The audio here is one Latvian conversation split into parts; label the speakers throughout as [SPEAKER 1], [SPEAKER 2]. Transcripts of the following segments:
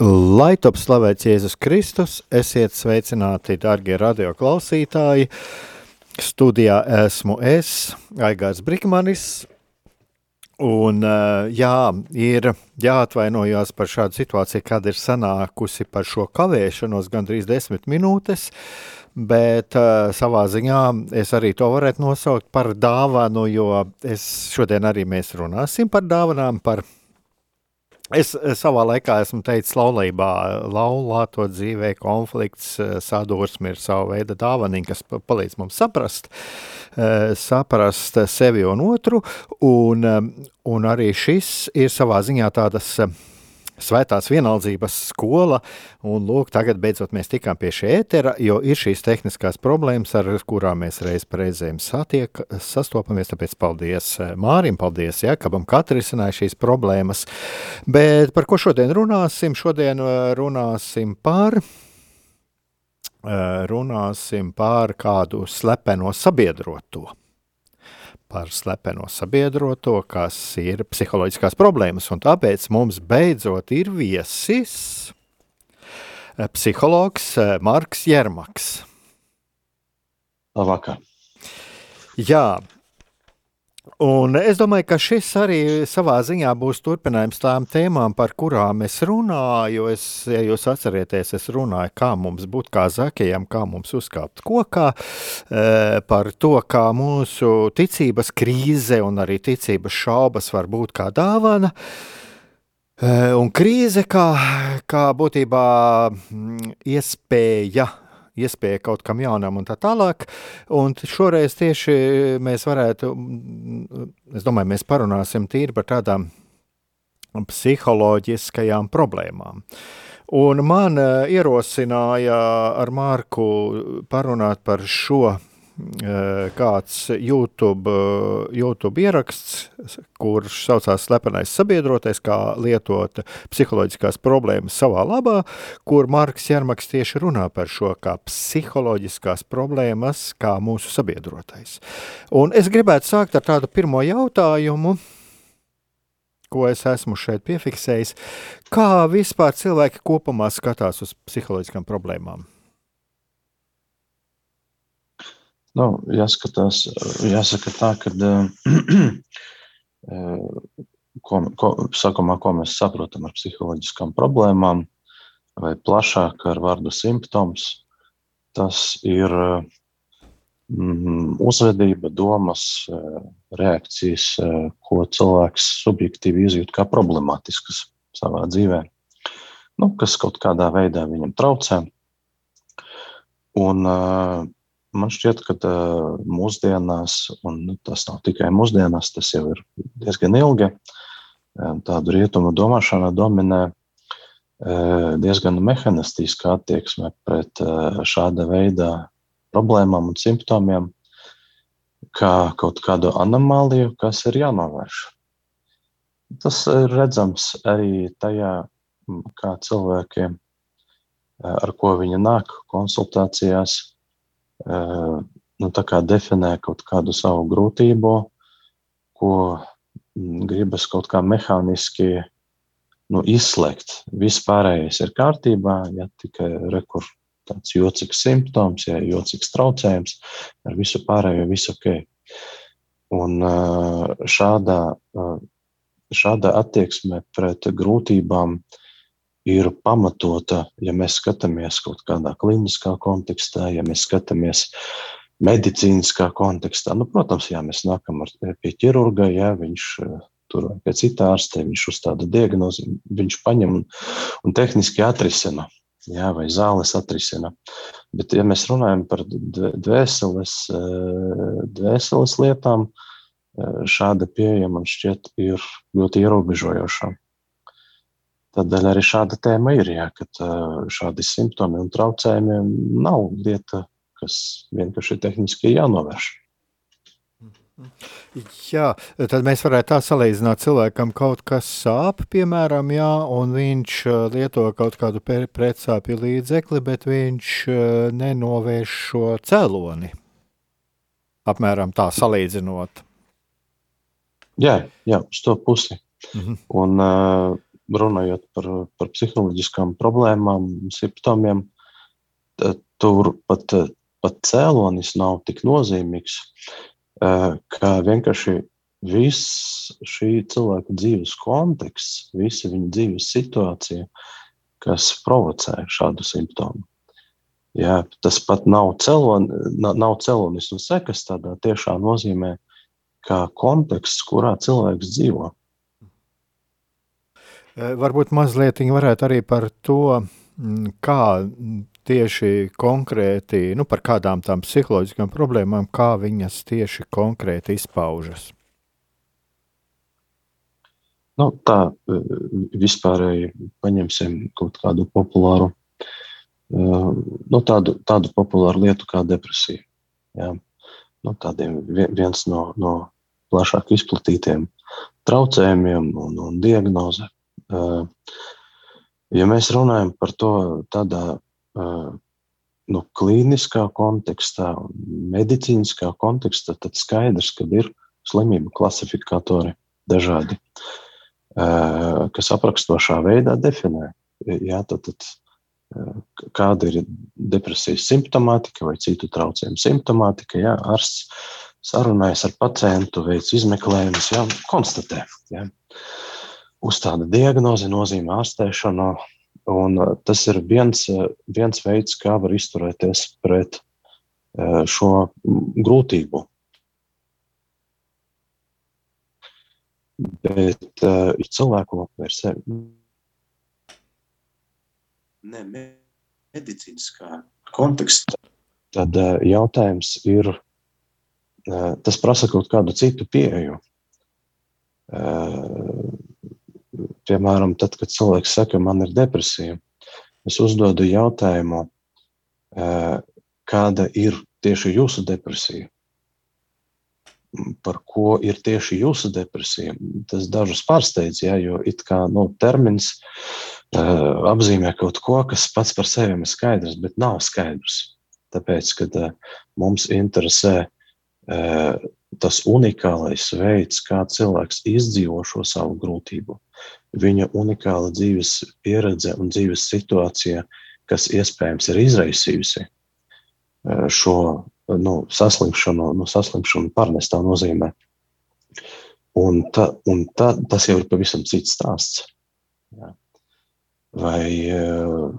[SPEAKER 1] Lai top slavēts Jēzus Kristus, esiet sveicināti, darbie radioklausītāji. Studijā esmu es, Aigars Brikmanis. Un, eh, jā, ir jāatvainojas par šādu situāciju, kad ir sanākusi par šo kavēšanos gandrīz desmit minūtes, bet uh, savā ziņā es arī to varētu nosaukt par dāvanu, jo es šodien arī mēs runāsim par dāvanām, par Es savā laikā esmu teicis, laulībā, laulāto dzīvē konflikts, eh, sadursme ir sava veida dāvaniņa, kas palīdz mums saprast, eh, saprast sevi un otru, un, eh, un arī šis ir savā ziņā tādas Svētās vienaldzības skola, un lūk, tagad beidzot mēs tikām pie šī ētera, jo ir šīs tehniskās problēmas, ar kurām mēs reiz reizēm satiek, sastopamies, tāpēc paldies eh, Mārim, paldies Jakabam, ka atrisināja šīs problēmas. Bet par ko šodien runāsim? Šodien eh, runāsim par eh, runāsim par kādu slepeno sabiedroto par slepeno sabiedroto, kas ir psiholoģiskās problēmas, un tāpēc mums beidzot ir viesis eh, psihologs eh, Marks Jermaks.
[SPEAKER 2] Labvakar.
[SPEAKER 1] Jā, Un es domāju, ka šis arī savā ziņā būs turpinājums tām tēmām, par kurām es runāju. Es, ja jūs atcerieties, es runāju, kā mums būt kā zakajam, kā mums uzkāpt kokā, e, par to, kā mūsu ticības krīze un arī ticības šaubas var būt kā dāvana. E, un krīze kā, kā būtībā mm, iespēja iespēja kaut kam jaunam un tā tālāk. Un šoreiz tieši mēs varētu, es domāju, mēs parunāsim tīri par tādām psiholoģiskajām problēmām. Un man eh, ierosināja ar Mārku parunāt par šo kāds YouTube, eh, YouTube ieraksts, kurš saucās Slepenais sabiedrotais, kā lietot psiholoģiskās problēmas savā labā, kur Marks Jermaks tieši runā par šo kā psiholoģiskās problēmas, kā mūsu sabiedrotais. Un es gribētu sākt ar tādu pirmo jautājumu, ko es esmu šeit piefiksējis. Kā vispār cilvēki kopumā skatās uz psiholoģiskām problēmām?
[SPEAKER 2] Nu, jāskatās, jāsaka tā, ka ko, ko, sākumā, ko mēs saprotam ar psiholoģiskām problēmām, vai plašāk ar vārdu simptoms, tas ir mm, uzvedība, domas, reakcijas, ko cilvēks subjektīvi izjūt kā problemātiskas savā dzīvē, nu, kas kaut kādā veidā viņam traucē. Un, Man šķiet, ka mūsdienās, un nu, tas nav tikai mūsdienās, tas jau ir diezgan ilgi, tādu rietumu domāšana dominē diezgan mehanistiska attieksme pret šāda veida problēmām un simptomiem, kā kaut kādu anomāliju, kas ir jānovērš. Tas ir redzams arī tajā, kā cilvēki, ar ko viņi nāk konsultācijās, nu, definē kaut kādu savu grūtību, ko mm, gribas kaut kā mehāniski nu, izslēgt. Viss pārējais ir kārtībā, ja tikai rekur tāds jocīgs simptoms, ja jocīgs traucējums, ar visu pārējo viss ok. Un šādā, šāda attieksme pret grūtībām ir pamatota, ja mēs skatāmies kaut kādā kliniskā kontekstā, ja mēs skatāmies medicīniskā kontekstā. Nu, protams, jā, mēs nākam ar, pie ķirurga, ja viņš tur vai pie cita ārsta, viņš uzstāda diagnozi, viņš paņem un, un tehniski atrisina. Jā, vai zāles atrisina. Bet, ja mēs runājam par dvēseles, dvēseles lietām, šāda pieeja man šķiet ir ļoti ierobežojoša. Tādēļ arī šāda tēma ir, jā, ka šādi simptomi un traucējumi nav lieta, kas vienkārši tehniski jānovērš.
[SPEAKER 1] Jā, tad mēs varētu tā salīdzināt, cilvēkam kaut kas sāp, piemēram, jā, un viņš lieto kaut kādu pretsāpju līdzekli, bet viņš nenovērš šo cēloni. Apmēram tā salīdzinot.
[SPEAKER 2] Jā, jā uz to pusi. Mhm. Un, uh, runājot par, par psiholoģiskām problēmām, simptomiem, tur pat, pat cēlonis nav tik nozīmīgs, ka vienkārši viss šī cilvēka dzīves konteksts, visa viņa dzīves situācija, kas provocē šādu simptomu. Jā, tas pat nav, celon, nav celonis un sekas tādā tiešā nozīmē, kā konteksts, kurā cilvēks dzīvo.
[SPEAKER 1] Eh, varbūt mazliet varētu arī par to, mm, kā tieši konkrēti, nu, par kādām tām psiholoģiskām problēmām, kā viņas tieši konkrēti izpaužas.
[SPEAKER 2] Nu, tā eh, vispārēji paņemsim kaut kādu populāru, eh, nu, tādu, tādu populāru lietu kā depresija. Jā. Nu, tādiem viens no, no plašāk izplatītiem traucējumiem un, un diagnozēm Ja mēs runājam par to tādā nu, klīniskā kontekstā, medicīniskā kontekstā, tad skaidrs, ka ir slimību klasifikatori dažādi, kas aprakstošā veidā definē. Jā, tad, tad, kāda ir depresijas simptomātika vai citu traucējumu simptomātika. Jā, ārsts sarunājas ar pacientu, veids izmeklējumus, jā, konstatē. Jā uzstāda diagnozi, nozīmē ārstēšanu. Un uh, tas ir viens, uh, viens veids, kā var izturēties pret uh, šo grūtību. Bet uh, ir cilvēku apvērsē. Ne medicīniskā kontekstā. Tad uh, jautājums ir, uh, tas prasa kaut kādu citu pieeju. Uh, piemēram, tad, kad cilvēks saka, man ir depresija, es uzdodu jautājumu, kāda ir tieši jūsu depresija? Par ko ir tieši jūsu depresija? Tas dažus pārsteidz, ja, jo it kā nu, termins uh, apzīmē kaut ko, kas pats par sevi ir skaidrs, bet nav skaidrs. Tāpēc, kad uh, mums interesē uh, tas unikālais veids, kā cilvēks izdzīvo šo savu grūtību viņa unikāla dzīves pieredze un dzīves situācija, kas iespējams ir izraisījusi eh, šo nu, saslimšanu, nu, saslimšanu pārnestā nozīmē. Un, ta, un ta, tas jau ir pavisam cits stāsts. Jā. Vai, eh,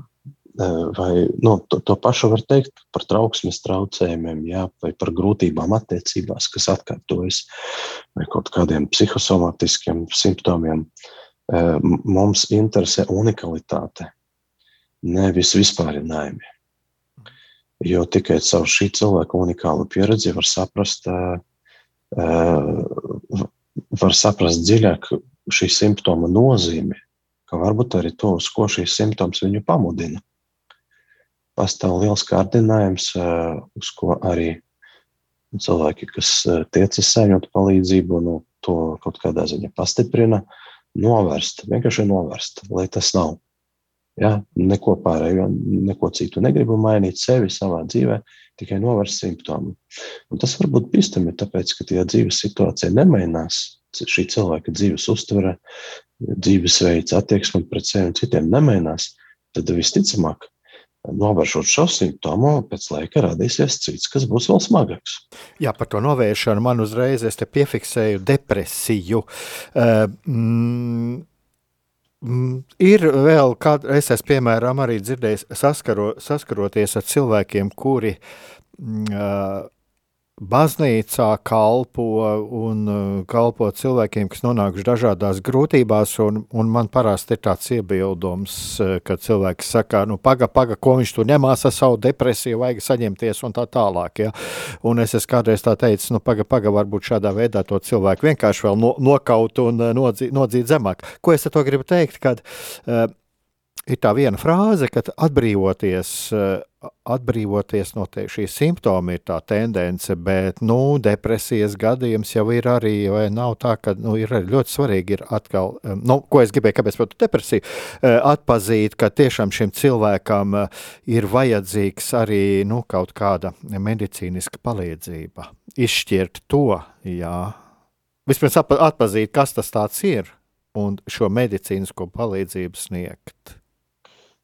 [SPEAKER 2] vai nu, to, to pašu var teikt par trauksmes traucējumiem, jā, vai par grūtībām attiecībās, kas atkārtojas, vai kaut kādiem psihosomatiskiem simptomiem. Mums interesē unikalitāte, nevis vispārinājumi. Jo tikai caur šī cilvēka unikālu pieredzi var saprast, var saprast dziļāk šī simptoma nozīmi, ka varbūt arī to, uz ko šīs simptoms viņu pamudina. Pastāv liels kārdinājums, uz ko arī cilvēki, kas tiecas saņemt palīdzību, nu, to kaut kādā ziņā pastiprina. Novērst, vienkārši novērst, lai tas nav. Ja, neko pārējo, neko citu negribu mainīt sevi savā dzīvē, tikai novērst simptomu. Un tas var būt bīstami, tāpēc, ka ja dzīves situācija nemainās, šī cilvēka dzīves uztvere, dzīvesveids, attieksme pret sevi un citiem nemainās, tad visticamāk novēršot šo simptomu, pēc laika radīsies cits, kas būs vēl smagāks.
[SPEAKER 1] Jā, par to novēršanu man uzreiz piefiksēju depresiju. Uh, Mm, ir vēl kāda, es esmu piemēram arī dzirdējis, saskaro, saskaroties ar cilvēkiem, kuri uh, baznīcā kalpo un uh, kalpo cilvēkiem, kas nonākuši dažādās grūtībās, un, un man parasti ir tāds iebildums, uh, ka cilvēks saka, nu paga, paga, ko viņš tur ņemās ar savu depresiju, vajag saņemties un tā tālāk, ja? un es esmu kādreiz tā teicis, nu paga, paga, varbūt šādā veidā to cilvēku vienkārši vēl no, nokaut un uh, nodzīt, nodzīt zemāk. Ko es ar to gribu teikt, kad uh, ir tā viena frāze, ka atbrīvoties, eh, atbrīvoties no te, šīs simptoma ir tā tendence, bet nu, depresijas gadījums jau ir arī, vai nav tā, ka nu, ir ļoti svarīgi ir atkal, eh, nu, ko es gribēju, kāpēc par depresiju, eh, atpazīt, ka tiešām šim cilvēkam ir vajadzīgs arī nu, kaut kāda medicīniska palīdzība. Izšķirt to, jā. Vispirms atpazīt, kas tas tāds ir, un šo medicīnisko palīdzību sniegt.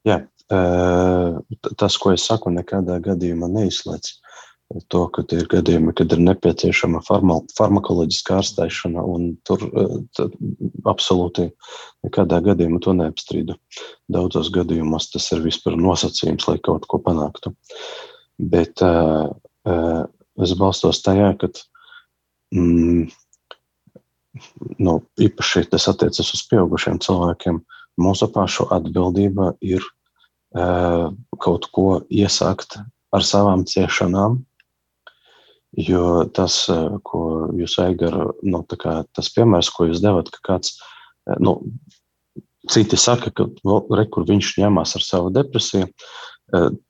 [SPEAKER 2] Jā, tas, ko es saku, nekādā gadījumā neizslēdz to, ka ir gadījumi, kad ir nepieciešama farma, farmakoloģiska ārstēšana, un tur absolūti nekādā gadījumā to neapstrīdu. Daudzos gadījumos tas ir vispār nosacījums, lai kaut ko panāktu. Bet uh, uh, es balstos tajā, ka mm, nu, īpaši tas attiecas uz pieaugušiem cilvēkiem. Mūsu pašu atbildība ir kaut ko iesākt ar savām ciešanām. Jo tas, ko jūs Eigara, nu, kā, tas piemērs, ko jūs devat, ka kāds, nu, citi saka, ka nu, re, kur viņš ņemās ar savu depresiju,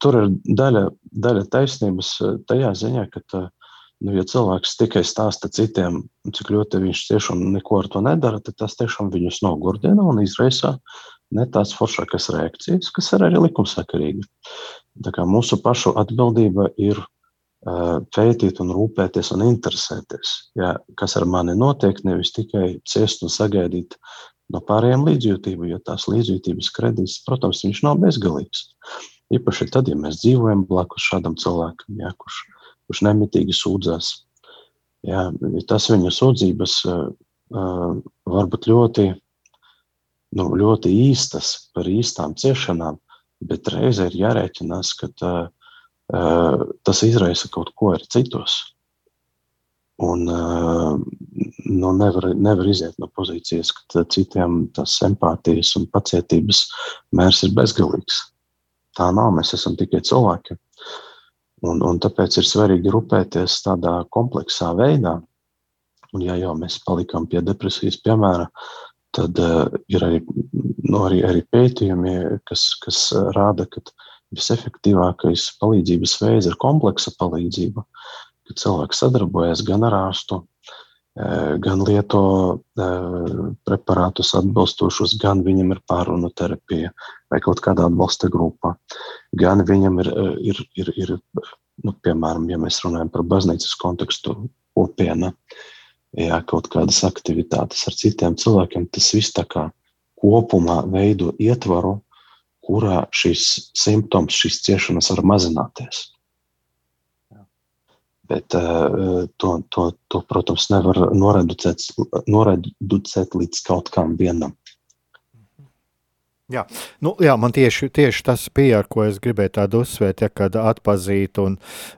[SPEAKER 2] tur ir daļa, daļa taisnības tajā ziņā, ka, tā, nu, ja cilvēks tikai stāsta citiem, cik ļoti viņš tiešām neko ar to nedara, tad tas tiešām viņus nogurdina un izraisa ne tās foršākas reakcijas, kas ir arī likumsakarīgi. Mūsu pašu atbildība ir uh, pētīt un rūpēties un interesēties, ja, kas ar mani notiek, nevis tikai ciest un sagaidīt no pārējiem līdzjūtību, jo tās līdzjūtības kredīts, protams, viņš nav bezgalīgs. Īpaši tad, ja mēs dzīvojam blakus šādam cilvēkam, ja, kurš, kurš nemitīgi sūdzās. Ja, tas viņa sūdzības uh, uh, var būt ļoti nu, ļoti īstas par īstām ciešanām, bet reizē ir jārēķinās, ka tā, uh, tas izraisa kaut ko arī citos. Un uh, nu, nevar, nevar iziet no pozīcijas, ka citiem tas empātijas un pacietības mērs ir bezgalīgs. Tā nav, mēs esam tikai cilvēki. Un, un tāpēc ir svarīgi rūpēties tādā kompleksā veidā. Un, ja jau mēs palikām pie depresijas piemēra, uh, tad uh, ir arī, nu, arī, arī pētījumi, kas, kas rāda, ka visefektīvākais palīdzības veids ir kompleksa palīdzība, kad cilvēks sadarbojas gan ar ārstu, uh, gan lieto preparātus atbilstošus, gan viņam ir pārunu terapija vai kaut kādā atbalsta grupā, gan viņam ir, ir, ir, ir nu, piemēram, ja mēs runājam par baznīcas kontekstu, kopiena. Uh, jā, kaut kādas aktivitātes ar citiem cilvēkiem, tas viss tā kā kopumā veido ietvaru, kurā šis simptoms, šīs ciešanas var mazināties. Bet uh, to, to, to, protams, nevar noreducēt, noreducēt līdz kaut kam vienam.
[SPEAKER 1] Jā, nu, jā, man tieši, tieši tas bija, ar ko es gribēju tādu uzsvērt, ja, kad atpazīt, un,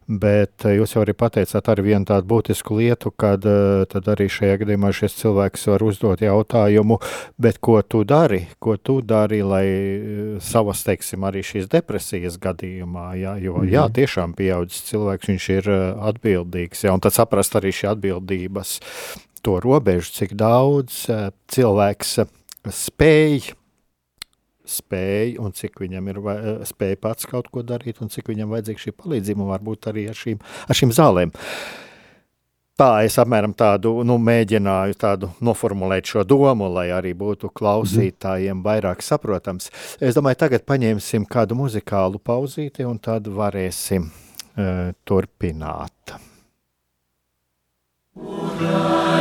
[SPEAKER 1] bet eh, jūs jau arī pateicāt arī vienu tādu būtisku lietu, kad eh, tad arī šajā gadījumā šis cilvēks var uzdot jautājumu, bet ko tu dari, ko tu dari, lai eh, savas, teiksim, arī šīs depresijas gadījumā, jā, jo, jā, mhm. tiešām pieaudzis cilvēks, viņš ir atbildīgs, jā, un tad saprast arī šī atbildības to robežu, cik daudz cilvēks spēj spēja un cik viņam ir eh, spēja pats kaut ko darīt un cik viņam vajadzīga šī palīdzība un varbūt arī ar šīm, ar šīm zālēm. Tā es apmēram tādu nu, mēģināju tādu noformulēt šo domu, lai arī būtu klausītājiem vairāk saprotams. Es domāju, tagad paņemsim kādu muzikālu pauzīti un tad varēsim uh, turpināt. Urainu.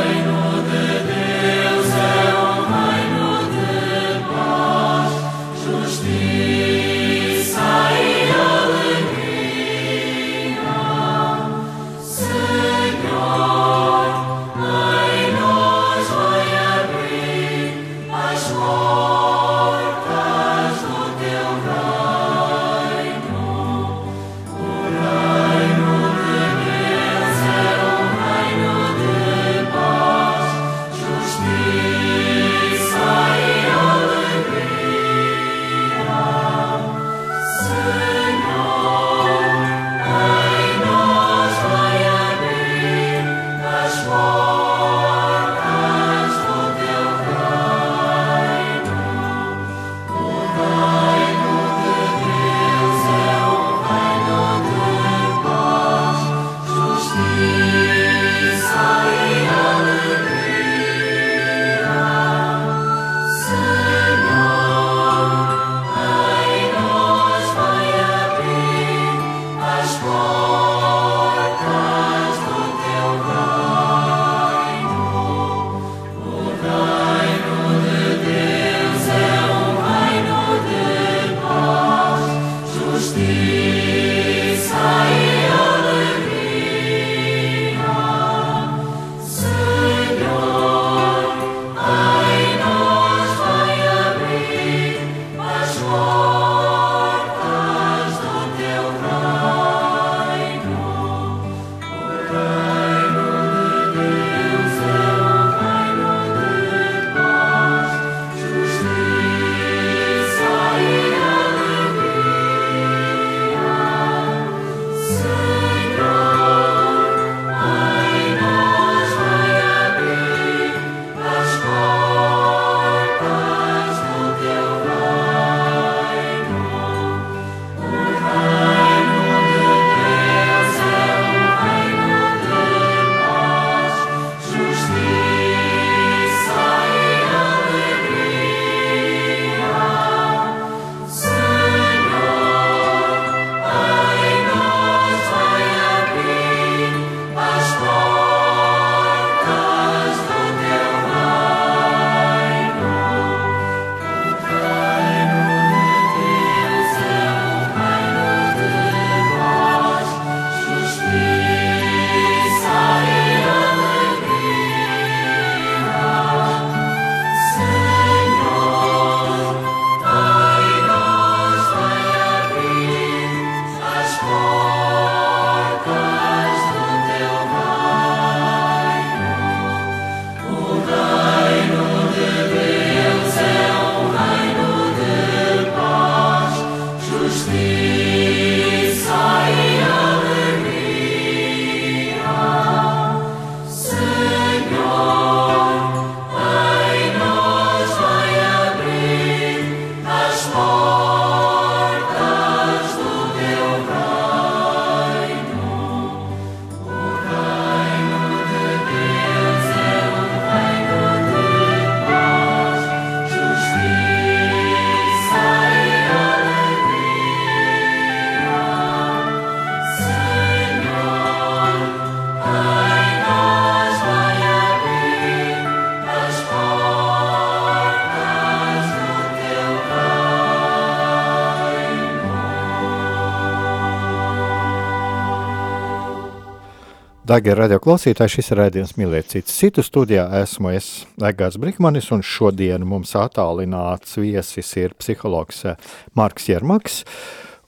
[SPEAKER 1] Darbie radioklausītāji, šis ir raidījums Mīlēt citu. Citu studijā esmu es, Egārs Brikmanis, un šodien mums attālināts viesis ir psihologs eh, Marks Jermaks,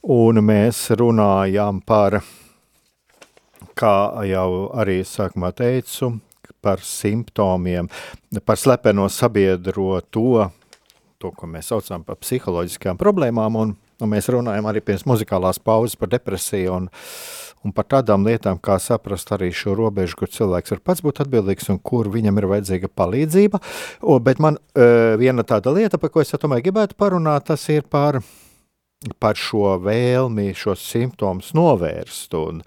[SPEAKER 1] un mēs runājam par, kā jau arī sākumā teicu, par simptomiem, par slepeno sabiedroto, to, ko mēs saucam par psiholoģiskām problēmām, un, un mēs runājam arī pirms muzikālās pauzes par depresiju un un par tādām lietām, kā saprast arī šo robežu, kur cilvēks var pats būt atbildīgs un kur viņam ir vajadzīga palīdzība. O, bet man uh, viena tāda lieta, par ko es tomēr gribētu parunāt, tas ir par par šo vēlmi, šos simptomus novērst. Un,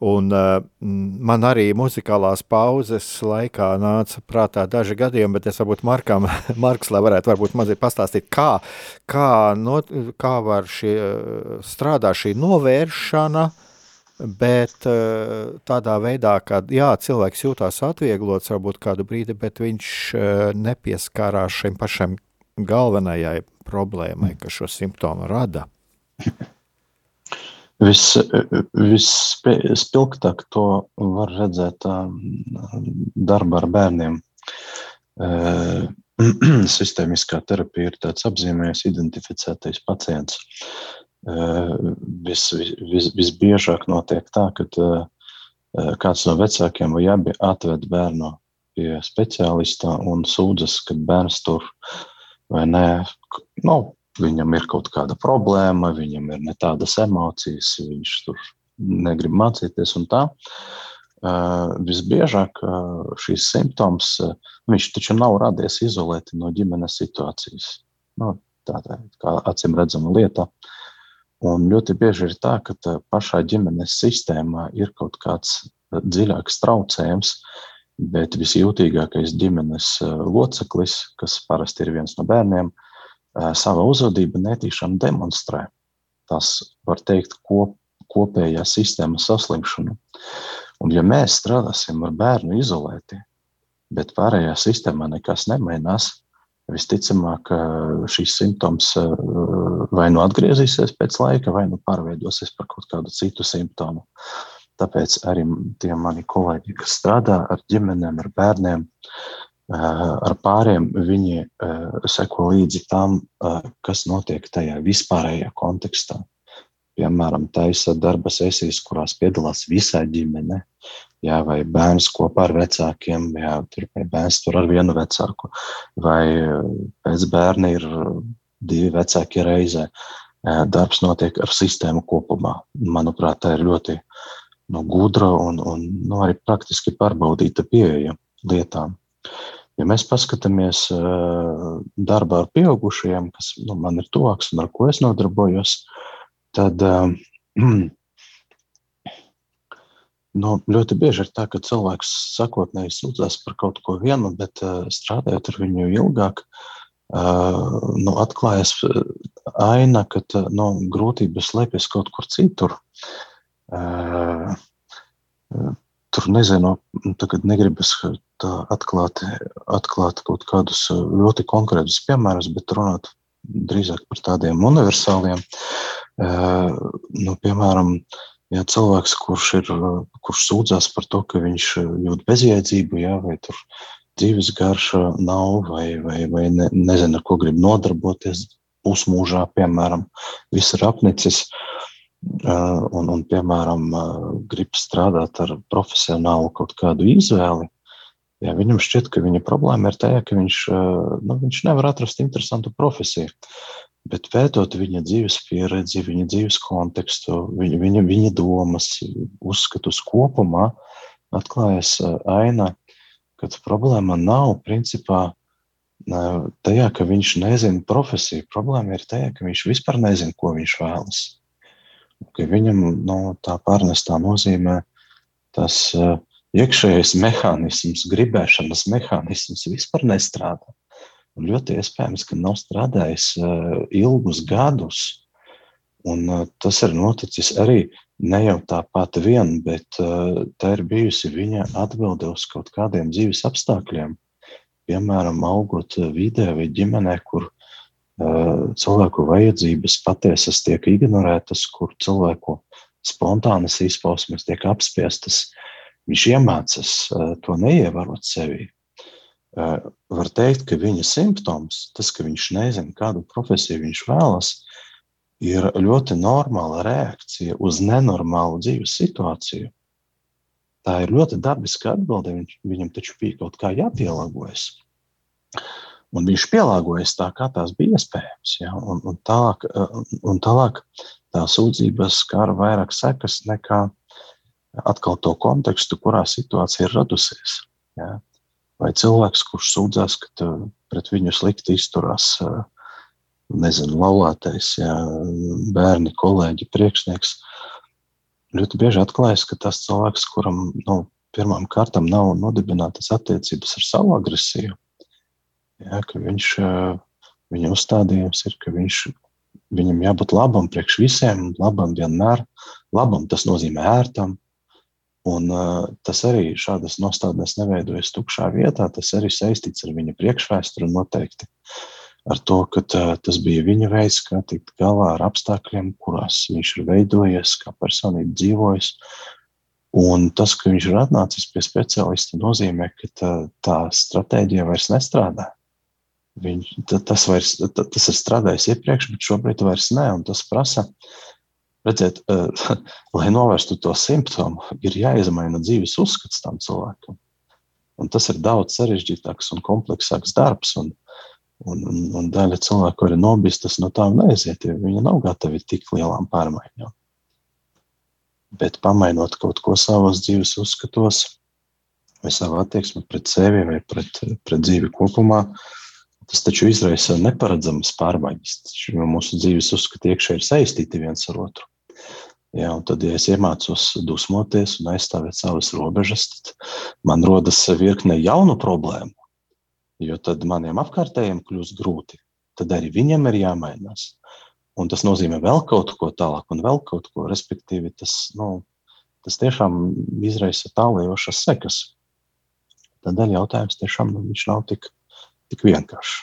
[SPEAKER 1] un, uh, man arī muzikālās pauzes laikā nāca prātā daži gadījumi, bet es varbūt Markam, Marks, lai varētu varbūt mazliet pastāstīt, kā, kā, no, kā var šie, strādā šī novēršana, bet eh, tādā veidā, ka jā, cilvēks jūtās atvieglots varbūt kādu brīdi, bet viņš eh, nepieskārās šim pašam galvenajai problēmai, kas šo simptomu rada.
[SPEAKER 2] Vis, vispilgtāk to var redzēt darbā ar bērniem. Sistēmiskā terapija ir tāds apzīmējis identificētais pacients vis, vis, visbiežāk notiek tā, ka kāds no vecākiem vai abi atved bērnu pie speciālista un sūdzas, ka bērns tur vai nē, nu, viņam ir kaut kāda problēma, viņam ir ne tādas emocijas, viņš tur negrib mācīties un tā. Uh, visbiežāk uh, šīs simptoms, uh, viņš taču nav radies izolēti no ģimenes situācijas. Nu, tā ir acīm redzama lieta. Uh, Un ļoti bieži ir tā, ka tā pašā ģimenes sistēmā ir kaut kāds dziļāks traucējums, bet visjūtīgākais ģimenes loceklis, kas parasti ir viens no bērniem, savā uzvedību netīšām demonstrē. Tas var teikt kop, kopējā sistēmas saslimšanu. Un ja mēs strādāsim ar bērnu izolēti, bet pārējā sistēmā nekas nemainās, visticamāk šīs simptoms vai nu atgriezīsies pēc laika, vai nu pārveidosies par kaut kādu citu simptomu. Tāpēc arī tie mani kolēģi, kas strādā ar ģimenēm, ar bērniem, ar pāriem, viņi seko līdzi tam, kas notiek tajā vispārējā kontekstā. Piemēram, taisa darba sesijas, kurās piedalās visā ģimene, jā, vai bērns kopā ar vecākiem, jā, tur, vai bērns tur ar vienu vecāku, vai pēc bērna ir divi vecāki reizē. Darbs notiek ar sistēmu kopumā. Manuprāt, tā ir ļoti nu, gudra un, un nu, arī praktiski pārbaudīta pieeja lietām. Ja mēs paskatāmies darbā ar pieaugušajiem, kas nu, man ir tuvāks un ar ko es nodarbojos, tad uh, Nu, ļoti bieži ir tā, ka cilvēks sakotnēji sūdzas par kaut ko vienu, bet strādājot ar viņu ilgāk, uh, nu, atklājas aina, ka nu, grūtības slēpjas kaut kur citur. Uh, tur nezinu, tagad negribas atklāt, atklāt kaut kādus ļoti konkrētus piemērus, bet runāt drīzāk par tādiem universāliem. Uh, nu, piemēram, uh, Ja cilvēks, kurš, ir, kurš sūdzas par to, ka viņš jūt bezjēdzību, ja, vai tur dzīves garša nav, vai, vai, vai ne, nezina, ko grib nodarboties pusmūžā, piemēram, viss ir apnicis. Un, un, piemēram, grib strādāt ar profesionālu kaut kādu izvēli, ja viņam šķiet, ka viņa problēma ir tajā, ka viņš, nu, viņš nevar atrast interesantu profesiju. Bet pētot viņa dzīves pieredzi, viņa dzīves kontekstu, viņa, viņa, viņa domas, uzskatus kopumā, atklājas aina, ka problēma nav principā tajā, ka viņš nezina profesiju. Problēma ir tajā, ka viņš vispār nezina, ko viņš vēlas. Ka viņam no, tā pārnestā nozīmē tas iekšējais mehānisms, gribēšanas mehānisms vispār nestrādā. Un ļoti iespējams, ka nav strādājis uh, ilgus gadus. Un, uh, tas ir noticis arī ne jau tāpat vien, bet tā ir bijusi viņa atbilde uz kaut kādiem dzīves apstākļiem. Piemēram, augot vidē vai ģimenē, kur cilvēku vajadzības patiesas tiek ignorētas, kur cilvēku spontānas izpausmes tiek apspiestas, viņš iemācās to neievarot sevī. Var teikt, ka viņa simptoms, tas, ka viņš nezina, kādu profesiju viņš vēlas, ir ļoti normāla reakcija uz nenormālu dzīves situāciju. Tā ir ļoti dabiska atbilde. Viņ, viņam taču bija kaut kā jāpielāgojas. Un viņš pielāgojas tā, kā tas bija iespējams. Ja? Un, un, tālāk, un tālāk tā sūdzība skar vairāk sekas nekā atkal to kontekstu, kurā situācija ir radusies. Ja? Vai cilvēks, kurš sūdzās, ka pret viņu slikti izturās uh, nezinu, laulātais, jā, bērni, kolēģi, priekšnieks. Ļoti bieži atklājas, ka tas cilvēks, kuram nu, pirmām kārtām nav nodibinātas attiecības ar savu agresiju, jā, ka viņš, viņa uzstādījums ir, ka viņš, viņam jābūt labam priekš visiem, labam vienmēr, labam tas nozīmē ērtam, Un, tas arī šādas nostādnes neveidojas tukšā vietā. Tas arī saistīts ar viņa priekšvēsturi noteikti. Ar to, ka tas bija viņa veids, kā tikt galā ar apstākļiem, kurās viņš ir veidojies, kā personība dzīvojis. Un tas, ka viņš ir atnācis pie speciālista, nozīmē, ka tā, tā stratēģija vairs nestrādā. Viņš, tas, vairs, tas ir strādājis iepriekš, bet šobrīd vairs ne. Tas prasa, redzēt, lai novērstu to simptomu, ir jāizmaina dzīves uzskats tam cilvēkam. Un tas ir daudz sarežģītāks un kompleksāks darbs. Un, Un, un, un daļa cilvēku arī nobistas no tām neaiziet, jo viņi nav gatavi tik lielām pārmaiņām. Bet pamainot kaut ko savos dzīves uzskatos, vai savu attieksmi pret sevi, vai pret, pret dzīvi kopumā, tas taču izraisa neparedzamas pārmaiņas. Jo mūsu dzīves uzskati iekšēji ir saistīti viens ar otru. Ja, tad, ja es iemācos dusmoties un aizstāvēt savas robežas, tad man rodas virkne jaunu problēmu jo tad maniem apkārtējiem kļūs grūti. Tad arī viņiem ir jāmainās. Un tas nozīmē vēl kaut ko tālāk, un vēl kaut ko. Respektīvi, tas, nu, tas tiešām izraisa tālējošas sekas. Tādēļ jautājums tiešām nu, nav tik, tik vienkāršs.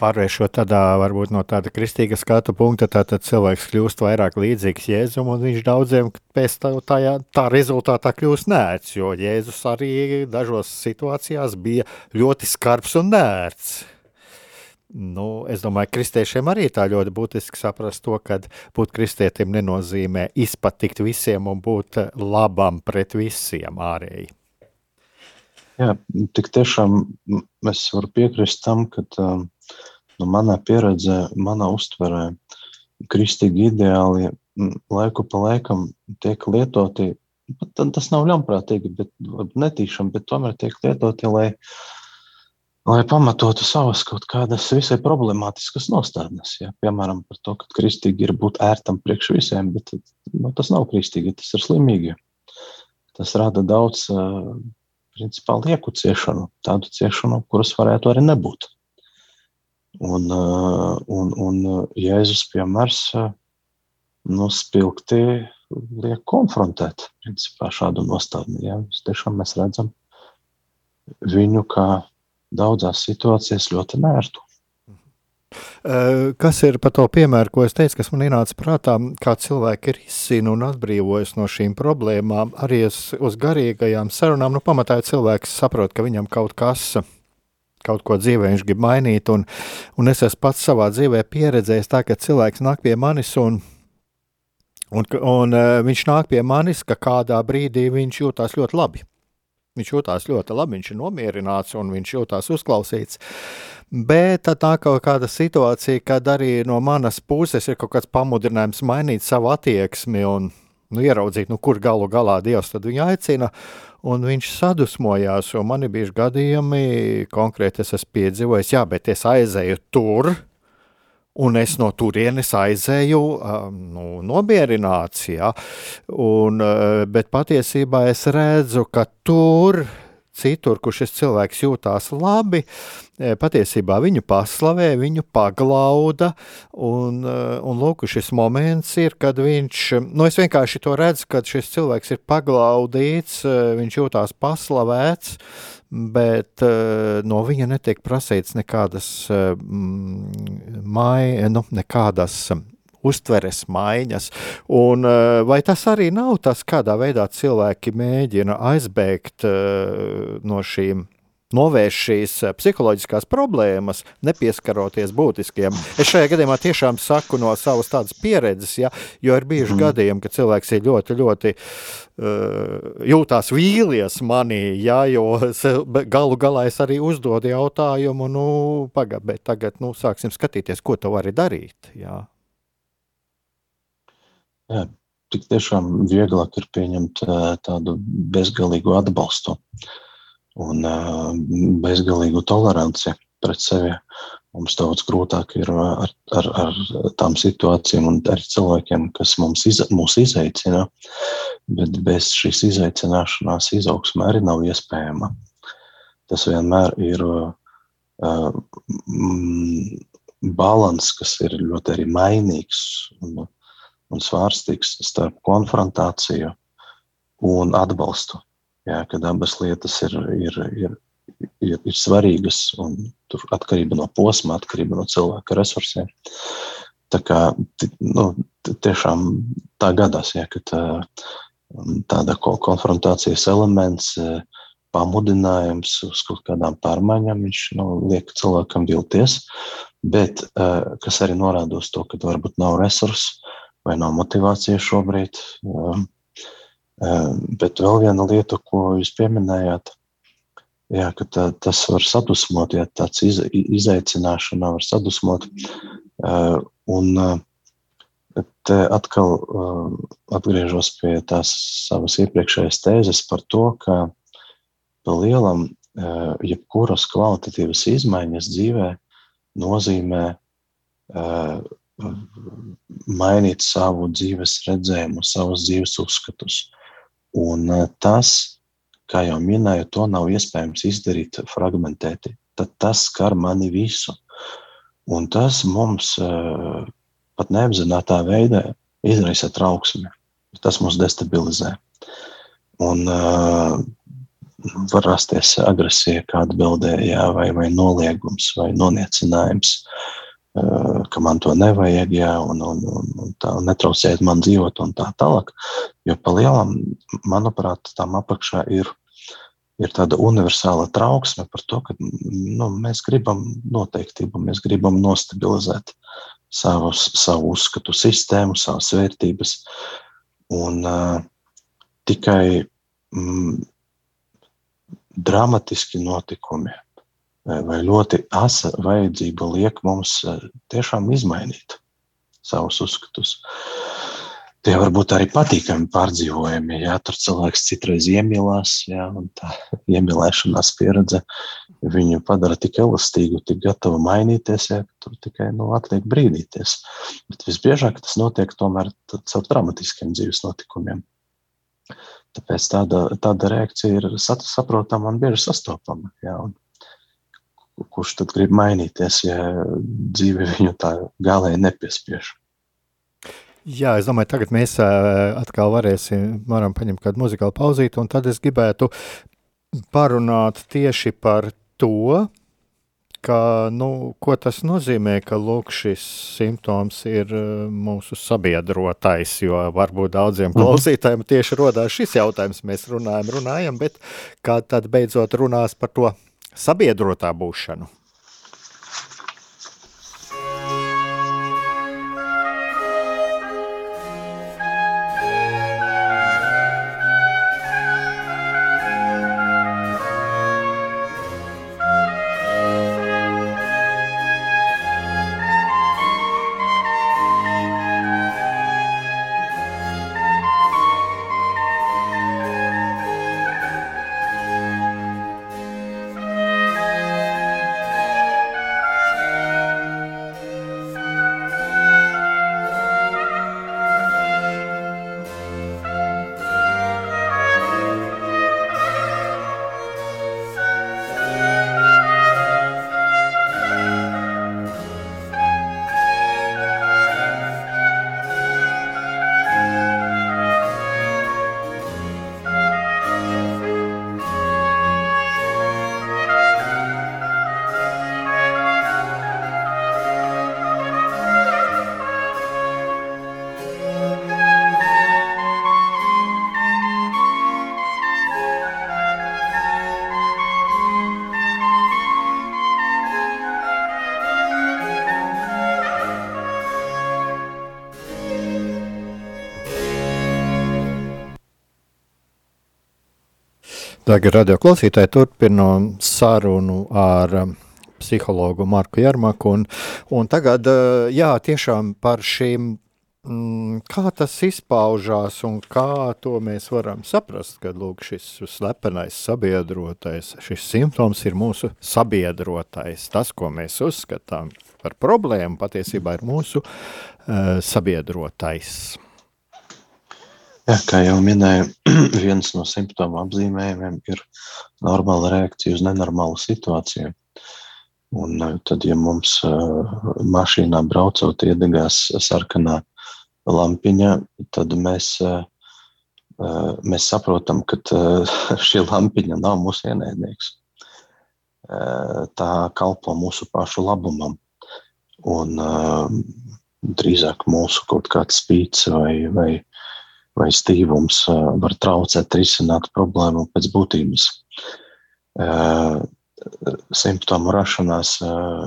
[SPEAKER 1] Pārvēršot tādā, varbūt no tāda kristīga skatu punkta, tad cilvēks kļūst vairāk līdzīgs Jēzum, un viņš daudziem pēc tā, tā, tā rezultātā kļūst nērts, jo Jēzus arī dažos situācijās bija ļoti skarbs un nērts. Nu, es domāju, ka kristiešiem arī tā ļoti būtiski saprast to, ka būt kristietim nenozīmē izpatikt visiem un būt labam pret visiem ārēji.
[SPEAKER 2] Jā, tik tiešām es varu piekrist tam, ka uh, nu, manā pieredzē, manā uztverē, kristīgi ideāli laiku pa laikam tiek lietoti. Tas nav ļaunprātīgi, bet netīšām, bet tomēr tiek lietoti, lai, lai pamatotu savas kaut kādas visai problemātiskas nostādnes. Ja? Piemēram, par to, ka kristīgi ir būt ērtam priekš visiem, bet nu, tas nav kristīgi, tas ir slimīgi. Tas rada daudz, principā, lieku ciešanu, tādu ciešanu, kuras varētu arī nebūt. Un, uh, un, un uh, Jēzus piemērs uh, nu, spilgti liek konfrontēt principā, šādu nostādni. Ja? Tiešām mēs redzam viņu kā daudzās situācijās ļoti nērtu.
[SPEAKER 1] Kas ir par to piemēru, ko es teicu, kas man ienāca prātā, kā cilvēki ir izsīni un atbrīvojas no šīm problēmām, arī uz garīgajām sarunām. Nu, pamatā cilvēks saprot, ka viņam kaut kas kaut ko dzīvē viņš grib mainīt. Un, un es esmu pats savā dzīvē pieredzējis tā, ka cilvēks nāk pie manis un, un, un uh, viņš nāk pie manis, ka kādā brīdī viņš jūtas ļoti labi. Viņš jūtas ļoti labi, viņš ir nomierināts un viņš jūtas uzklausīts. Bet tā kaut kāda situācija, kad arī no manas puses ir kaut kāds pamudinājums mainīt savu attieksmi un nu, ieraudzīt, nu, kur galu galā Dievs viņu aicina un viņš sadusmojās, jo man ir bijuši gadījumi, konkrēti es esmu piedzīvojis, jā, bet es aizēju tur, un es no turienes aizēju nu, nomierināts, jā, un, bet patiesībā es redzu, ka tur citur, kur šis cilvēks jūtās labi, patiesībā viņu paslavē, viņu paglauda, un, un lūk, šis moments ir, kad viņš, nu es vienkārši to redzu, kad šis cilvēks ir paglaudīts, viņš jūtās paslavēts, bet no viņa netiek prasīts nekādas, mai, nu, nekādas uztveres maiņas. Un, vai tas arī nav tas, kādā veidā cilvēki mēģina aizbēgt no šīm novērst šīs eh, psiholoģiskās problēmas, nepieskaroties būtiskiem. Es šajā gadījumā tiešām saku no savas tādas pieredzes, ja, jo ir bijuši mm. gadījumi, ka cilvēks ir ļoti, ļoti uh, jūtās vīlies manī, ja, jo galu galā es arī uzdodu jautājumu, nu, pagaid, bet tagad, nu, sāksim skatīties, ko tu vari darīt, jā.
[SPEAKER 2] Jā, tik tiešām vieglāk ir pieņemt tādu bezgalīgu atbalstu. Uh, un bezgalīgu toleranci pret sevi. Mums daudz grūtāk ir ar, ar, ar tām situācijām un ar cilvēkiem, kas mums iz, mūs izaicina. Bet bez šīs izaicināšanās izaugsme arī nav iespējama. Tas vienmēr ir uh, mm, balans, kas ir ļoti arī mainīgs un, un svārstīgs starp konfrontāciju un atbalstu jā, kad abas lietas ir, ir, ir, ir, ir svarīgas un tur atkarība no posma, atkarība no cilvēka resursiem. Tā kā nu, tiešām tā gadās, ja, ka tā, tāda konfrontācijas elements, pamudinājums uz kaut kādām pārmaiņām, viņš nu, liek cilvēkam vilties, bet kas arī norāda uz to, ka varbūt nav resursu vai nav motivācija šobrīd Ehm, bet vēl viena lieta, ko jūs pieminējāt, jā, ka tā, tas var sadusmot, ja tāds iz, izaicināšana var sadusmot. Ehm, un eh, te atkal ehm, atgriežos pie tās savas iepriekšējās tēzes par to, ka pa lielam jebkuras kvalitatīvas izmaiņas dzīvē nozīmē mainīt savu dzīves redzējumu, savus dzīves uzskatus. Un eh, tas, kā jau minēju, to nav iespējams izdarīt fragmentēti. Tad tas skar mani visu. Un tas mums uh, pat neapzināta veidā izraisa trauksmi. Tas mūs destabilizē. Un uh, var rasties agresija, kā atbildē, jā, vai, vai noliegums, vai noniecinājums. Uh, Eh, ka man to nevajag, jā, un, un, un, un tā netraucējiet man dzīvot, un tā tālāk. Jo pa lielam, manuprāt, tam apakšā ir, ir tāda universāla trauksme par to, ka nu, mēs gribam noteiktību, mēs gribam nostabilizēt savus, savu uzskatu sistēmu, savas vērtības. Un uh, tikai mm, dramatiski notikumi vai ļoti asa vajadzība liek mums e, tiešām izmainīt savus uzskatus. Tie var būt arī patīkami pārdzīvojumi. Jā, tur cilvēks citreiz iemīlās, jā, un tā iemīlēšanās pieredze viņu padara tik elastīgu, tik gatavu mainīties, ja tur tikai nu, atliek brīdīties. Bet visbiežāk tas notiek tomēr caur dramatiskiem dzīves notikumiem. Tāpēc tāda, tāda reakcija ir saprotama un bieži sastopama. Jā, un kurš tad grib mainīties, ja dzīve viņu tā galēji nepiespiež.
[SPEAKER 1] Jā, es domāju, tagad mēs atkal varēsim, varam paņemt kādu muzikālu pauzīti, un tad es gribētu parunāt tieši par to, ka, nu, ko tas nozīmē, ka lūk, šis simptoms ir mūsu sabiedrotais, jo varbūt daudziem mhm. klausītājiem tieši rodās šis jautājums, mēs runājam, runājam, bet kā tad beidzot runās par to sabiedrotā būšanu. Tagad radio klausītāji turpinām sarunu ar um, psihologu Marku Jarmaku. Un, un tagad, uh, jā, tiešām par šīm, mm, kā tas izpaužās un kā to mēs varam saprast, kad lūk šis slepenais sabiedrotais, šis simptoms ir mūsu sabiedrotais. Tas, ko mēs uzskatām par problēmu, patiesībā ir mūsu uh, sabiedrotais.
[SPEAKER 2] Jā, kā jau minēju, viens no simptomu apzīmējumiem ir normāla reakcija uz nenormālu situāciju. Un eh, tad, ja mums uh, mašīnā braucot iedegās sarkanā lampiņa, tad mēs, uh, mēs saprotam, ka šī lampiņa nav mūsu ienaidnieks. Tā kalpo mūsu pašu labumam. Un drīzāk mūsu kaut kāds spīts vai, vai vai stīvums var traucēt risināt problēmu pēc būtības. Simptomu rašanās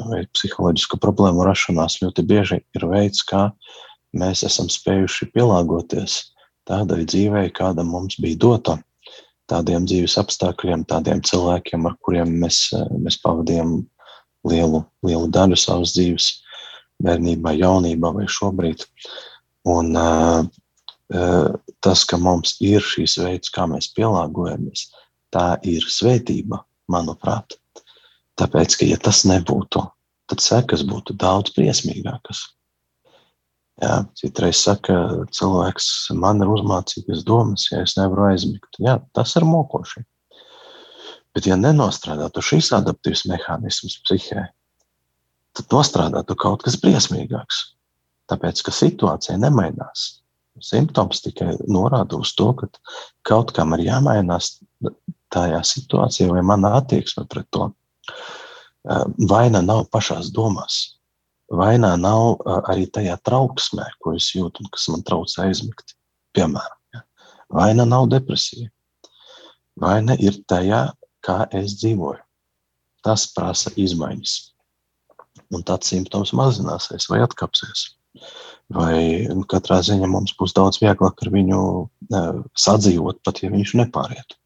[SPEAKER 2] vai psiholoģisku problēmu rašanās ļoti bieži ir veids, kā mēs esam spējuši pielāgoties tādai dzīvei, kāda mums bija dota, tādiem dzīves apstākļiem, tādiem cilvēkiem, ar kuriem mēs, mēs pavadījām lielu, lielu daļu savas dzīves, bērnībā, jaunībā vai šobrīd. Un, uh, Eh, tas, ka mums ir šīs veids, kā mēs pielāgojamies, tā ir svētība, manuprāt. Tāpēc, ka, ja tas nebūtu, tad sekas būtu daudz briesmīgākas. Jā, citreiz saka, cilvēks man ir uzmācīgas domas, ja es nevaru aizmigt. Jā, tas ir mokoši. Bet, ja nenostrādātu šīs adaptīvas mehānismus psihē, tad nostrādātu kaut kas briesmīgāks. Tāpēc, ka situācija nemainās simptoms tikai norāda uz to, ka kaut kam ir jāmainās tajā situācijā, vai mana attieksme pret to. Vaina nav pašās domās. Vaina nav arī tajā trauksmē, ko es jūtu un kas man traucē aizmigt. Piemēram, ja. vaina nav depresija. Vaina ir tajā, kā es dzīvoju. Tas prasa izmaiņas. Un tāds simptoms mazināsies vai atkāpsies vai nu, katrā ziņā mums būs daudz vieglāk ar viņu uh, sadzīvot, pat ja viņš nepāriet.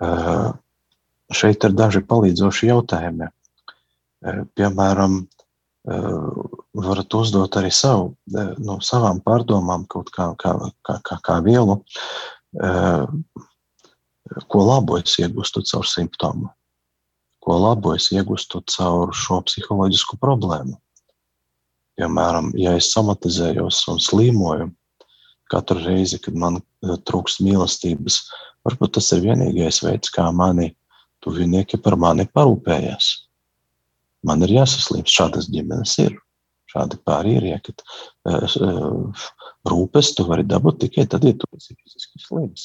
[SPEAKER 2] Uh, šeit ir daži palīdzoši jautājumi. Uh, piemēram, varat uzdot arī savu, no savām pārdomām kaut kā, kā, kā, kā, kā vielu, ko labu es iegūstu caur simptomu, ko labu es iegūstu caur šo psiholoģisku problēmu Piemēram, ja es somatizējos un slīmoju katru reizi, kad man eh, trūkst mīlestības, varbūt tas ir vienīgais veids, kā mani tuvinieki par mani parūpējās. Man ir jāsaslimst, šādas ģimenes ir. Šādi ja kad uh, rūpes tu vari dabūt tikai tad, ja tu esi fiziski slims.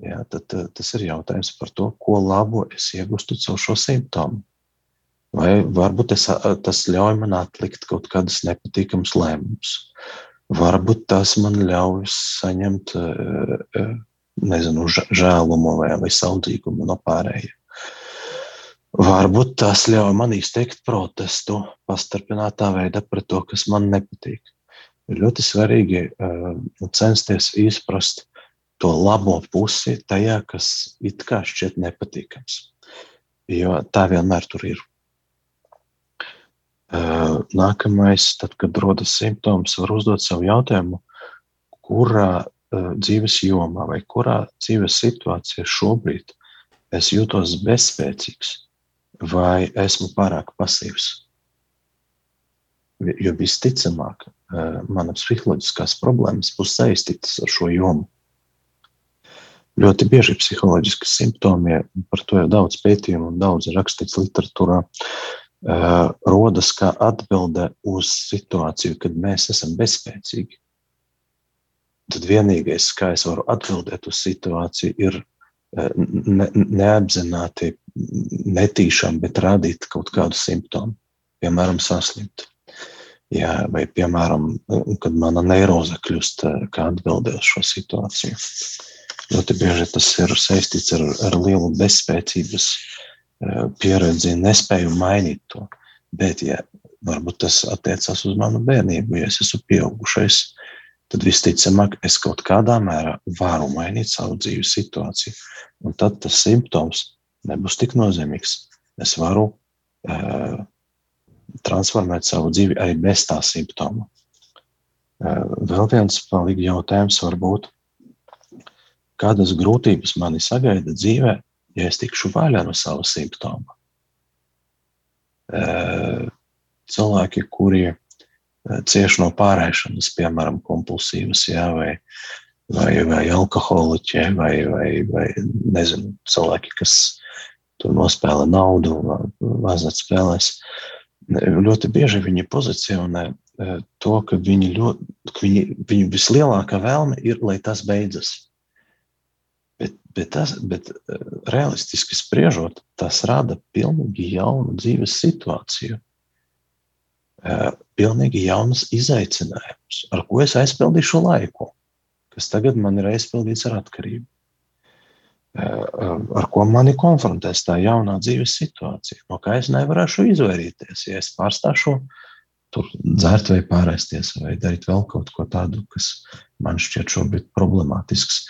[SPEAKER 2] Jā, tad, tas ir jautājums par to, ko labu es iegūstu caur šo simptomu. Vai varbūt es, tas ļauj man atlikt kaut kādas nepatīkamas lēmumus. Varbūt tas man ļauj saņemt nezinu, žēlumu vai, vai saudzīgumu no pārējiem. Varbūt tas ļauj man izteikt protestu pastarpinātā veidā pret to, kas man nepatīk. Ir ļoti svarīgi uh, censties izprast to labo pusi tajā, kas it kā šķiet nepatīkams. Jo tā vienmēr tur ir. Nākamais, tad, kad rodas simptoms, var uzdot sev jautājumu, kurā dzīves jomā vai kurā dzīves situācijā šobrīd es jūtos bezspēcīgs vai esmu pārāk pasīvs. Jo visticamāk, manas psiholoģiskās problēmas būs saistītas ar šo jomu. Ļoti bieži psiholoģiski simptomi, par to ir daudz pētījumu un daudz rakstīts literatūrā, rodas kā atbilde uz situāciju, kad mēs esam bezspēcīgi. Tad vienīgais, kā es varu atbildēt uz situāciju, ir uh, ne, neapzināti, netīšām, bet rādīt kaut kādu simptomu, piemēram, saslimt. Jā, vai, piemēram, kad mana neiroze kļūst kā atbilde uz šo situāciju. Ļoti bieži tas ir saistīts ar, ar lielu bezspēcības Eh, pieredzi, nespēju mainīt to. Bet, ja varbūt tas attiecas uz manu bērnību, ja es esmu pieaugušais, tad visticamāk es kaut kādā mērā varu mainīt savu dzīves situāciju. Un tad tas simptoms nebūs tik nozīmīgs. Es varu uh, transformēt savu dzīvi arī bez tā simptoma. Uh, vēl viens palīgi jautājums var būt, kādas grūtības mani sagaida dzīvē, ja es tikšu vaļā no sava simptoma. Uh, cilvēki, kuri cieši no pārēšanas, piemēram, kompulsīvas, jā, vai, vai, vai alkoholiķi, vai, vai, vai nezinu, cilvēki, kas tur nospēlē naudu, azartspēlēs. Ļoti bieži viņi pozicionē to, ka viņi ļoti, ka viņi, viņu vislielākā vēlme ir, lai tas beidzas. Bet, tas, bet realistiski spriežot, tas rada pilnīgi jaunu dzīves situāciju pilnīgi jaunas izaicinājumus, ar ko es aizpildīšu laiku, kas tagad man ir aizpildīts ar atkarību. Ar ko mani konfrontēs tā jaunā dzīves situācija, no kā es nevarēšu izvairīties, ja es pārstāšu tur dzert vai pārēsties, vai darīt vēl kaut ko tādu, kas man šķiet šobrīd problemātisks.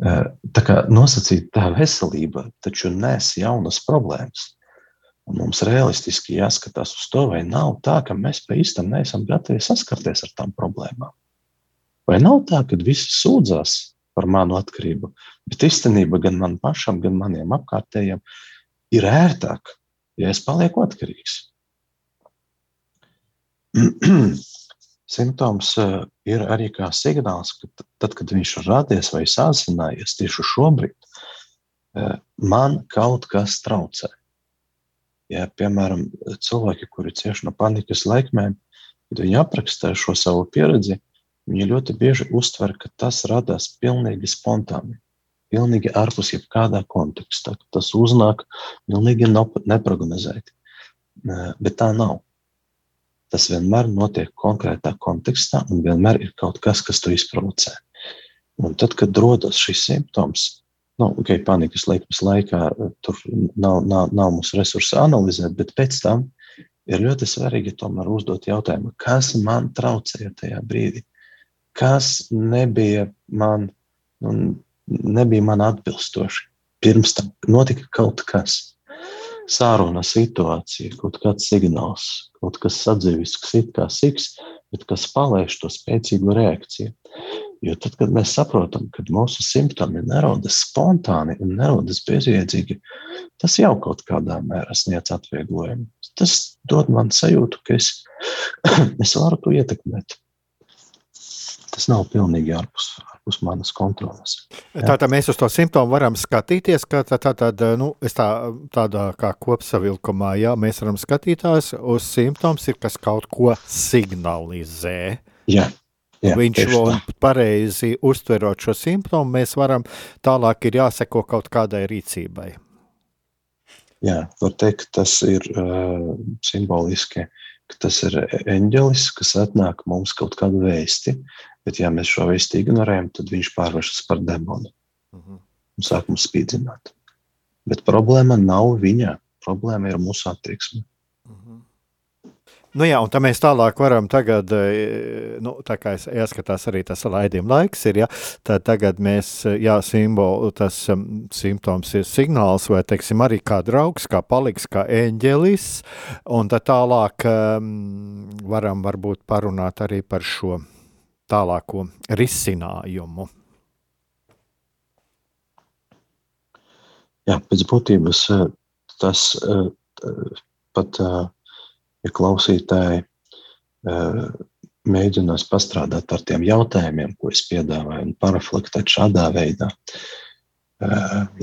[SPEAKER 2] Tā kā nosacīt tā veselība, taču nes jaunas problēmas. Un mums realistiski jāskatās uz to, vai nav tā, ka mēs pa īstam neesam gatavi saskarties ar tām problēmām. Vai nav tā, ka visi sūdzās par manu atkarību, bet īstenībā gan man pašam, gan maniem apkārtējiem ir ērtāk, ja es palieku atkarīgs. Simptoms eh, ir arī kā signāls, ka tad, kad viņš ir radies vai sāsinājies tieši šobrīd, eh, man kaut kas traucē. Ja, piemēram, cilvēki, kuri cieš no panikas laikmēm, kad viņi apraksta šo savu pieredzi, viņi ļoti bieži uztver, ka tas radās pilnīgi spontāni, pilnīgi ārpus jebkādā kontekstā. Tas uznāk pilnīgi neprognozēti. Bet tā nav. Tas vienmēr notiek konkrētā kontekstā, un vienmēr ir kaut kas, kas to izprovocē. Un tad, kad rodas šis simptoms, nu, okay, panikas laikmas laikā eh, tur nav, nav, nav mums resursi analizēt, bet pēc tam ir ļoti svarīgi tomēr uzdot jautājumu, kas man traucēja tajā brīdī, kas nebija man, nebija man atbilstoši. Pirms tam notika kaut kas, sāruna situācija, kaut kāds signāls, kaut kas sadzīvisks, it kā siks, bet kas palaiž to spēcīgu reakciju. Jo tad, kad mēs saprotam, ka mūsu simptomi nerodas spontāni un nerodas bezjēdzīgi, tas jau kaut kādā mērā sniedz atvieglojumu. Tas dod man sajūtu, ka es, es varu to ietekmēt. Tas nav pilnīgi ārpus, ārpus manas kontrolas.
[SPEAKER 1] Tātad mēs uz to simptomu varam skatīties, ka tā, tā, tā, nu, tā, tādā kā kopsavilkumā, jā, mēs varam skatīties uz simptoms, ir, kas kaut ko signalizē.
[SPEAKER 2] Jā.
[SPEAKER 1] Jā, viņš un pareizi uztverot šo simptomu, mēs varam tālāk ir jāseko kaut kādai rīcībai.
[SPEAKER 2] Jā, var teikt, tas ir uh, simboliski, ka tas ir eņģelis, kas atnāk mums kaut kādu vēsti, bet ja mēs šo vēsti ignorējam, tad viņš pārvēršas par demonu uh mhm. -huh. un sāk mums spīdzināt. Bet problēma nav viņa, problēma ir mūsu attieksme.
[SPEAKER 1] Nu jā, un tā mēs tālāk varam tagad, e, nu, tā kā es jāskatās arī tas laidījuma laiks ir, ja, tad tagad mēs, jā, simbolu, tas um, simptoms ir signāls vai, teiksim, arī kā draugs, kā paliks, kā eņģelis, un tad tālāk um, varam varbūt parunāt arī par šo tālāko risinājumu.
[SPEAKER 2] Jā, pēc būtības tas pat ja klausītāji mēģinās pastrādāt ar tiem jautājumiem, ko es piedāvāju, un paraflektēt šādā veidā,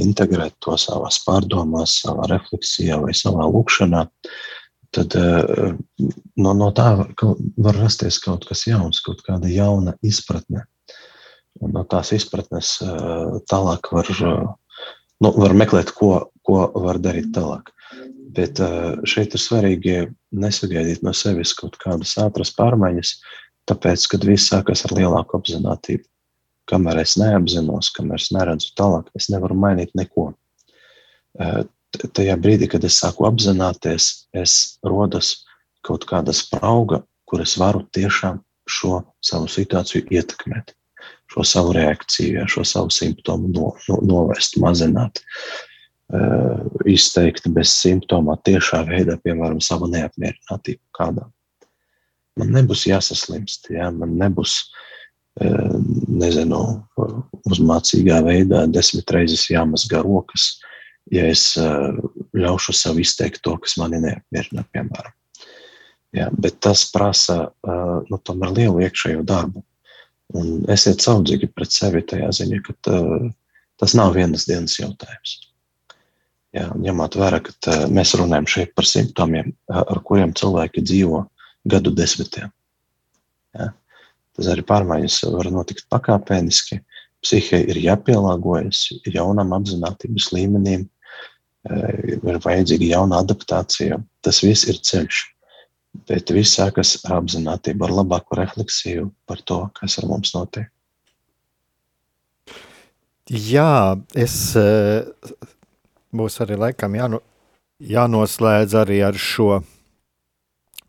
[SPEAKER 2] integrēt to savā pārdomās, savā refleksijā vai savā lūkšanā, tad no, no tā var rasties kaut kas jauns, kaut kāda jauna izpratne. Un no tās izpratnes tālāk var, nu, var meklēt, ko, ko var darīt tālāk. Bet šeit ir svarīgi nesagaidīt no sevis kaut kādas ātras pārmaiņas, tāpēc, kad viss sākas ar lielāku apziņotību. Kamēr es neapzinos, kamēr es neredzu tālāk, es nevaru mainīt neko. Tajā brīdī, kad es sāku apzināties, es rodas kaut kāda sprauga, kur es varu tiešām šo savu situāciju ietekmēt, šo savu reakciju, šo savu simptomu no, no, novērst, mazināt, uh, izteikt bez simptomā, tiešā veidā, piemēram, savu neapmierinātību kādā. Man nebūs jāsaslimst, ja? man nebūs, uh, nezinu, uzmācīgā veidā desmit reizes jāmazgā rokas, ja es uh, ļaušu sev izteikt to, kas mani neapmierina, piemēram. Ja, bet tas prasa uh, nu, lielu iekšējo darbu. Un esiet saudzīgi pret sevi tajā ziņā, ka tā, tas nav vienas dienas jautājums. Ja, ņemot vērā, ka tā, mēs runājam šeit par simptomiem, ar kuriem cilvēki dzīvo gadu desmitiem. Ja, tas arī pārmaiņas var notikt pakāpeniski. Psihē ir jāpielāgojas jaunam apziņotības līmenim, ir vajadzīga jauna adaptācija. Tas viss ir ceļš. Bet viss sākas ar apziņotību, ar labāku refleksiju par to, kas ar mums notiek.
[SPEAKER 1] Jā, es būs arī laikam jāno, jānoslēdz arī ar šo,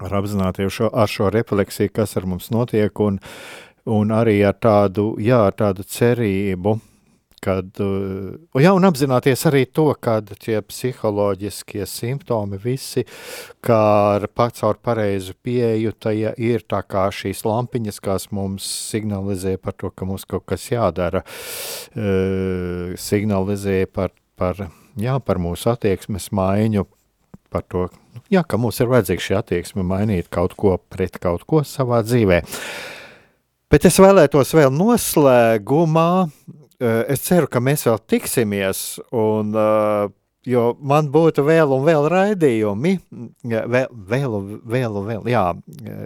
[SPEAKER 1] ar apzinātību, šo, ar šo refleksiju, kas ar mums notiek, un, un arī ar tādu, jā, ar tādu cerību, kad, uh, jā, un apzināties arī to, ka tie psiholoģiskie simptomi visi, kā ar ar pareizu pieeju, tajā ir tā kā šīs lampiņas, kas mums signalizē par to, ka mums kaut kas jādara, uh, signalizē par, par, jā, par mūsu attieksmes maiņu, par to, jā, ka mums ir vajadzīga šī attieksme mainīt kaut ko pret kaut ko savā dzīvē. Bet es vēlētos vēl noslēgumā Eh, es ceru, ka mēs vēl tiksimies, un, uh, jo man būtu vēl un vēl raidījumi, vēl, vēl, vēl, vēl jā, eh,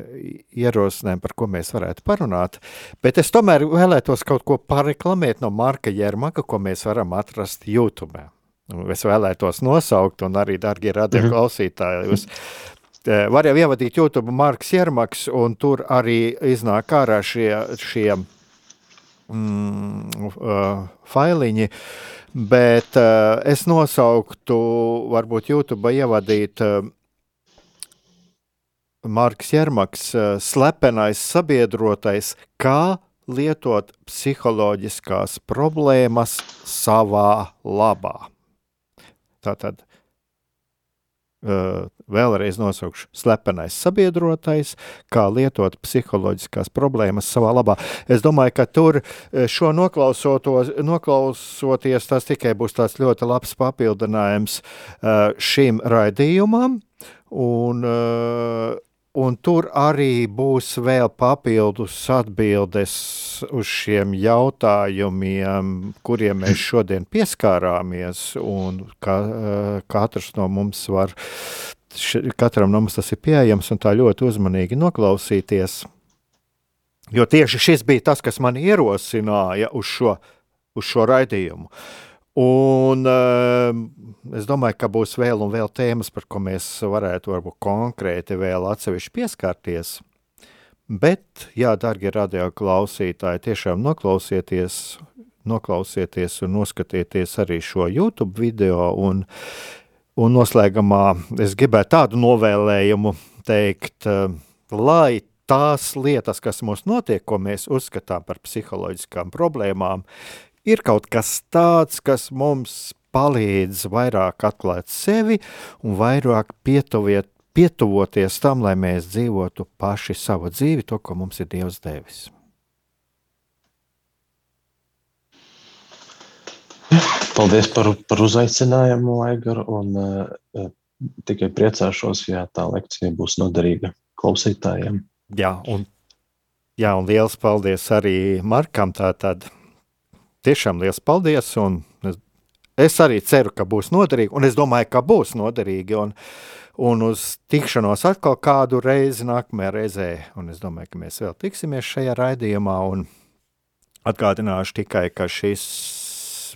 [SPEAKER 1] ierosinājumi, par ko mēs varētu parunāt, bet es tomēr vēlētos kaut ko pareklamēt no Marka Jermaka, ko mēs varam atrast YouTube. Es vēlētos nosaukt, un arī, darbie radio mhm. jūs var jau ievadīt YouTube Marks Jermaks, un tur arī iznāk ārā šie, šie mm, uh, failiņi, bet uh, es nosauktu, varbūt YouTube ievadīt uh, Marks Jermaks, uh, slepenais sabiedrotais, kā lietot psiholoģiskās problēmas savā labā. Tātad vēlreiz nosaukšu slepenais sabiedrotais, kā lietot psiholoģiskās problēmas savā labā. Es domāju, ka tur eh, šo noklausoties, tas tikai būs tāds ļoti labs papildinājums uh, šim raidījumam. Un, uh, Un tur arī būs vēl papildus atbildes uz šiem jautājumiem, kuriem mēs šodien pieskārāmies. Ka, katrs no mums var, katram no mums tas ir pieejams un tā ļoti uzmanīgi noklausīties. Jo tieši šis bija tas, kas man ierosināja uz šo, uz šo raidījumu. Un uh, es domāju, ka būs vēl un vēl tēmas, par ko mēs varētu varbūt konkrēti vēl atsevišķi pieskarties. Bet, jā, darbie radio klausītāji, tiešām noklausieties, noklausieties un noskatieties arī šo YouTube video. Un, un noslēgumā es gribētu tādu novēlējumu teikt, uh, lai tās lietas, kas mums notiek, ko mēs uzskatām par psiholoģiskām problēmām, ir kaut kas tāds, kas mums palīdz vairāk atklāt sevi un vairāk pietuviet, pietuvoties tam, lai mēs dzīvotu paši savu dzīvi, to, ko mums ir Dievs devis.
[SPEAKER 2] Paldies par, par uzaicinājumu, Aigar, un uh, tikai priecāšos, ja tā lekcija būs noderīga klausītājiem.
[SPEAKER 1] Jā, un, jā, un liels paldies arī Markam, tātad tiešām liels paldies. Es, es arī ceru, ka būs noderīgi, un es domāju, ka būs noderīgi. Un, un uz tikšanos atkal kādu reizi nākamajā reizē. Un es domāju, ka mēs vēl tiksimies šajā raidījumā. Atgādināšu tikai, ka šis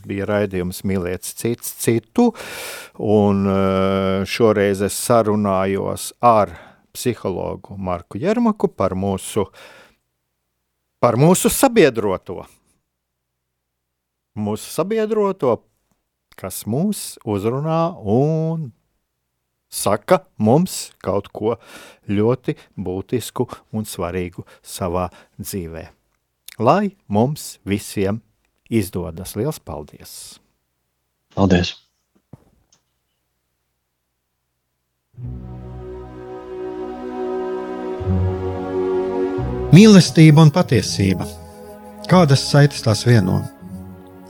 [SPEAKER 1] bija raidījums Mīlēt cits citu, un eh, šoreiz es sarunājos ar psihologu Marku Jermaku par mūsu, par mūsu sabiedroto mūsu sabiedroto, kas mūs uzrunā un saka mums kaut ko ļoti būtisku un svarīgu savā dzīvē. Lai mums visiem izdodas. Liels paldies!
[SPEAKER 2] Paldies!
[SPEAKER 3] Mīlestība un patiesība. Kādas saites tās vieno?